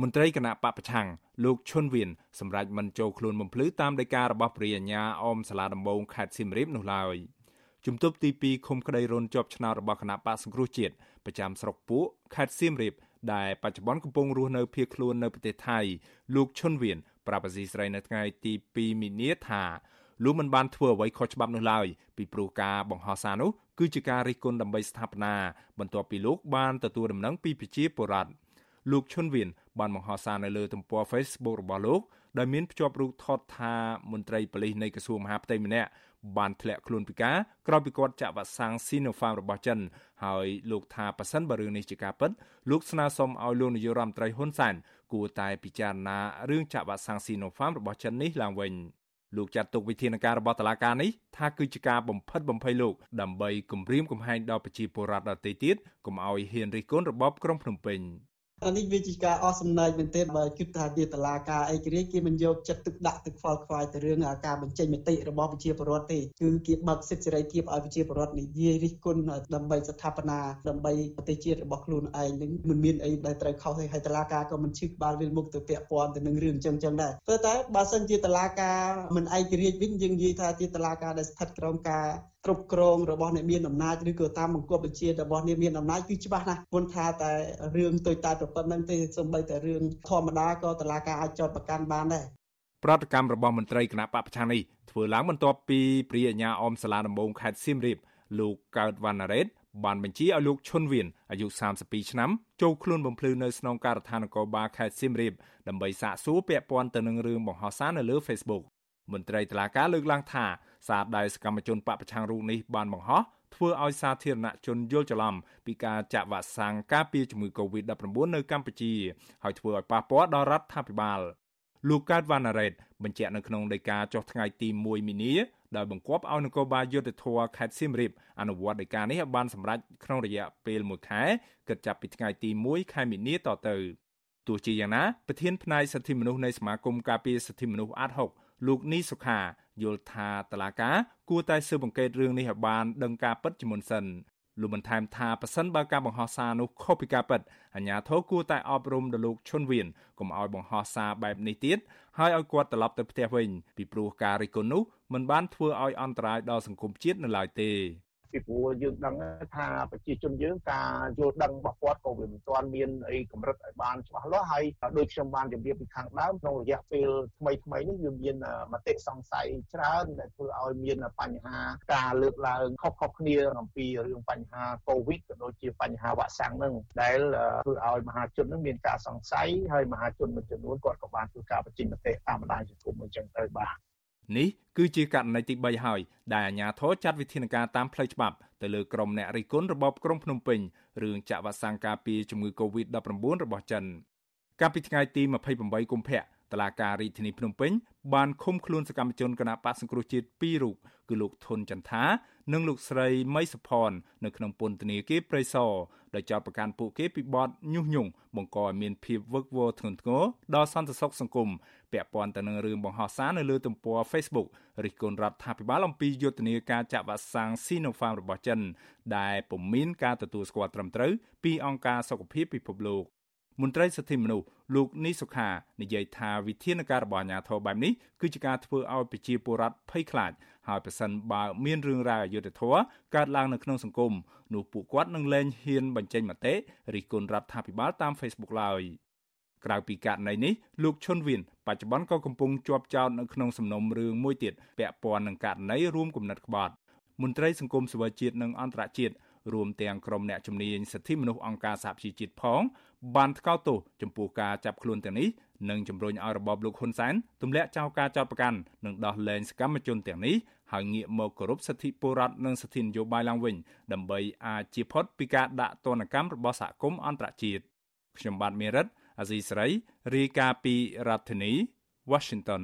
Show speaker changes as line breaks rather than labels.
មន្ត្រីគណៈបពប្រឆាំងលោកឈុនវៀនសម្រាប់មិនចូលខ្លួនបំភ្លឺតាមដីការបស់ព្រះអាជ្ញាអមសាលាដំបងខេត្តសៀមរាបនោះឡើយជំទប់ទី2ឃុំក្តីរុនជាប់ឆ្នោតរបស់គណៈបកសង្គ្រោះជាតិប្រចាំស្រុកពួកខេត្តសៀមរាបដែលបច្ចុប្បន្នកំពុងរស់នៅភៀសខ្លួននៅប្រទេសថៃលោកឈុនវៀនប្រាប់អាស៊ីស្រីនៅថ្ងៃទី2មីនាថាលោកមិនបានធ្វើអ្វីខុសច្បាប់នោះឡើយពីព្រោះការបង្ហោះសារនោះគឺជាការរិះគន់ដើម្បីស្ថាបនាបន្ទាប់ពីលោកបានទទួលដំណឹងពីប្រជាពលរដ្ឋ លោកឈុនវៀនបានបង្ហោះសារនៅលើទំព័រ Facebook របស់លោកដោយមានភ្ជាប់រូបថតថាមន្ត្រីប៉ូលីសនៃក្រសួងមហាផ្ទៃម្នាក់បានធ្លាក់ខ្លួនពិការក្រោយពីគាត់ចាក់វ៉ាក់សាំង Sinopharm របស់ចិនហើយលោកថាប៉ះសិនបើរឿងនេះជាការពិតលោកស្នើសុំឲ្យលោកនាយករដ្ឋមន្ត្រីហ៊ុនសែនគួរតែពិចារណារឿងចាក់វ៉ាក់សាំង Sinopharm របស់ចិននេះឡើងវិញលោកចាត់ទុកវិធានការរបស់តុលាការនេះថាគឺជាការបំផិតបំភ័យលោកដើម្បីគំរាមកំហែងដល់ប្រជាពលរដ្ឋដទៃទៀតកុំឲ្យហ៊ានរិះគន់របបក្រុងភ្នំពេញ។
អានេះវាជាការអស់សំណើចមែនទែនបើគិតថាជាតឡាការអីគ្រាគេមិនយកចិត្តទុកដាក់ទឹកខ្វល់ខ្វាយទៅរឿងការបញ្ចេញមតិរបស់ប្រជាពលរដ្ឋទេគឺគេបើកសិទ្ធិសេរីភាពឲ្យប្រជាពលរដ្ឋនិយាយរិះគន់ដើម្បីស្ថាបនាដើម្បីប្រទេសជាតិរបស់ខ្លួនឯងនឹងមិនមានអីដែលត្រូវខុសទេហើយតឡាការក៏មិនឈឺក្បាលវាមុខទៅពាក់ព័ន្ធទៅនឹងរឿងអញ្ចឹងចឹងដែរព្រោះតែបើសិនជាតឡាការមិនឯករាជ្យវិញយើងនិយាយថាជាតឡាការដែលស្ថិតក្រោមការគ្រប់គ្រងរបស់អ្នកមានអំណាចឬក៏តាមបង្គាប់បញ្ជារបស់អ្នកមានអំណាចគឺច្បាស់ណាស់មិនថាតែរឿងតូចតាចប៉ុណ្្នឹងទេសូម្បីតែរឿងធម្មតាក៏តឡាការអាចចោទប្រកាន់បានដែរ
ប្រតិកម្មរបស់មន្ត្រីគណៈបពប្រឆាំងនេះធ្វើឡើងបន្ទាប់ពីព្រះអាជ្ញាអមសាលាដំបងខេត្តសៀមរាបលោកកើតវណ្ណារ៉េតបានបញ្ជាឲ្យលោកឈុនវៀនអាយុ32ឆ្នាំចូលខ្លួនបំភ្លឺនៅស្នងការដ្ឋាននគរបាលខេត្តសៀមរាបដើម្បីសាកសួរពាក់ព័ន្ធទៅនឹងរឿងបង្ហោះសារនៅលើ Facebook មន្ត្រីតុលាការលើកឡើងថា សារដែលសកម្មជនបពប្រឆាំងរូបនេះបានបង្ហោះធ្វើឲ្យសាធារណជនយល់ច្រឡំពីការចាក់វ៉ាក់សាំងការពារជំងឺ Covid-19 នៅកម្ពុជាហើយធ្វើឲ្យប៉ះពាល់ដល់រដ្ឋាភិបាលលោកកើតវ៉ាណារ៉េតបញ្ជាក់នៅក្នុងដីកាចុះថ្ងៃទី1មីនាដោយបង្គាប់ឲ្យនគរបាលយុទ្ធធរខេត្តសៀមរាបអនុវត្តដីកានេះឲ្យបានសម្រេចក្នុងរយៈពេល1ខែគិតចាប់ពីថ្ងៃទី1ខែមីនាតទៅទោះជាយ៉ាងណាប្រធានផ្នែកសិទ្ធិមនុស្សនៃសមាគមការពារសិទ្ធិមនុស្សអាត់ហុក លោកនីសុខាយល់ថាតឡាកាគួរតែស៊ើបអង្កេតរឿងនេះឲ្យបានដឹងការពិតជាមុនសិនលោកបន្ថែមថាប៉ះសិនបើការបង្ហោះសារនោះខុសពីការពិតអាជ្ញាធរគួរតែអប់រំដល់លោកឈុនវៀនកុំឲ្យបង្ហោះសារបែបនេះទៀតហើយឲ្យគាត់ត្រឡប់ទៅផ្ទះវិញពីព្រោះការរិះគន់នោះមិនបានធ្វើឲ្យអន្តរាយដល់សង្គមជាតិនៅឡើយទេ
ពីព្រោះយើងដឹងថាប្រជាជនយើងការយល់ដឹងរបស់គាត់ក៏វាមិនទាន់មានអីកម្រិតឲ្យបានច្បាស់លាស់ហើយដូចខ្ញុំបានជម្រាបពីខាងដើមក្នុងរយៈពេលថ្មីថ្មីនេះវាមានមតិសង្ស័យច្រើនដែលធ្វើឲ្យមានបញ្ហាការលើកឡើងខុសៗគ្នាអំពីរឿងបញ្ហាកូវីដក៏ដូចជាបញ្ហាវ៉ាក់សាំងនឹងដែលធ្វើឲ្យមហាជននឹងមានការសង្ស័យហើយមហាជនមួយចំនួនគាត់ក៏បានធ្វើការបញ្ចេញមតិតាមបណ្ដាញសង្គមអញ្ចឹងទៅបាទ
នេះគឺជាករណីទី3ហើយដែលអាជ្ញាធរចាត់វិធានការតាមផ្លូវច្បាប់ទៅលើក្រុមអ្នករិះគន់របបក្រុងភ្នំពេញរឿងចាក់វ៉ាក់សាំងការពារជំងឺ Covid-19 របស់ចិនកាលពីថ្ងៃទី28កុម្ភៈ តឡាការរាជធានីភ្នំពេញបានឃុំខ្លួនសកម្មជនគណបកសង្គ្រោះជាតិ2រូបគឺលោកធុនចន្ទថានិងលោកស្រីមៃសុផននៅក្នុងពន្ធនាគារព្រៃសរដោយចោទប្រកាន់ពួកគេពីបទញុះញង់បង្កឲ្យមានភាពវឹកវរធ្ងន់ធ្ងរដល់សន្តិសុខសង្គមពាក់ព័ន្ធទៅនឹងរឿងបង្ហោះសារនៅលើទំព័រ Facebook រិះគន់រដ្ឋាភិបាលអំពីយុទ្ធនាការចាក់វ៉ាក់សាំង Sinopharm របស់ចិនដែលពុំមានការទទួលស្គាល់ត្រឹមត្រូវពីអង្គការសុខភាពពិភពលោក មន្ត្រីសិទ្ធិមនុស្សលោកនីសុខានិយាយថាវិធានការរបស់អាជ្ញាធរបែបនេះគឺជាការធ្វើឲ្យប្រជាពលរដ្ឋភ័យខ្លាចហើយប្រសិនបើមានរឿងរ៉ាវអយុត្តិធម៌កើតឡើងនៅក្នុងសង្គមនោះពួកគាត់នឹងលែងហ៊ានបញ្ចេញមតិរិះគន់រដ្ឋាភិបាលតាម Facebook ឡើយក្រៅពីករណីនេះលោកឈុនវៀនបច្ចុប្បន្នក៏កំពុងជាប់ចោទនៅក្នុងសំណុំរឿងមួយទៀតពាក់ព័ន្ធនឹងករណីរួមគំនិតក្បត់មន្ត្រីសង្គមសវជាតិនិងអន្តរជាតិ រួមទាំងក្រុមអ្នកជំនាញសិទ្ធិមនុស្សអង្គការសហប្រជាជាតិផងបានថ្កោលទោសចំពោះការចាប់ខ្លួនទាំងនេះនិងជំរុញឲ្យរបបលោកហ៊ុនសែនទម្លាក់ចោលការចោទប្រកាន់និងដោះលែងសកម្មជនទាំងនេះហើយងាកមកគោរពសិទ្ធិពលរដ្ឋនិងសិទ្ធិនយោបាយឡើងវិញដើម្បីអាចជៀសផុតពីការដាក់ទណ្ឌកម្មរបស់សហគមន៍អន្តរជាតិខ្ញុំបាទមេរិតអាស៊ីសេរីរាយការណ៍ពីរដ្ឋធានី Washington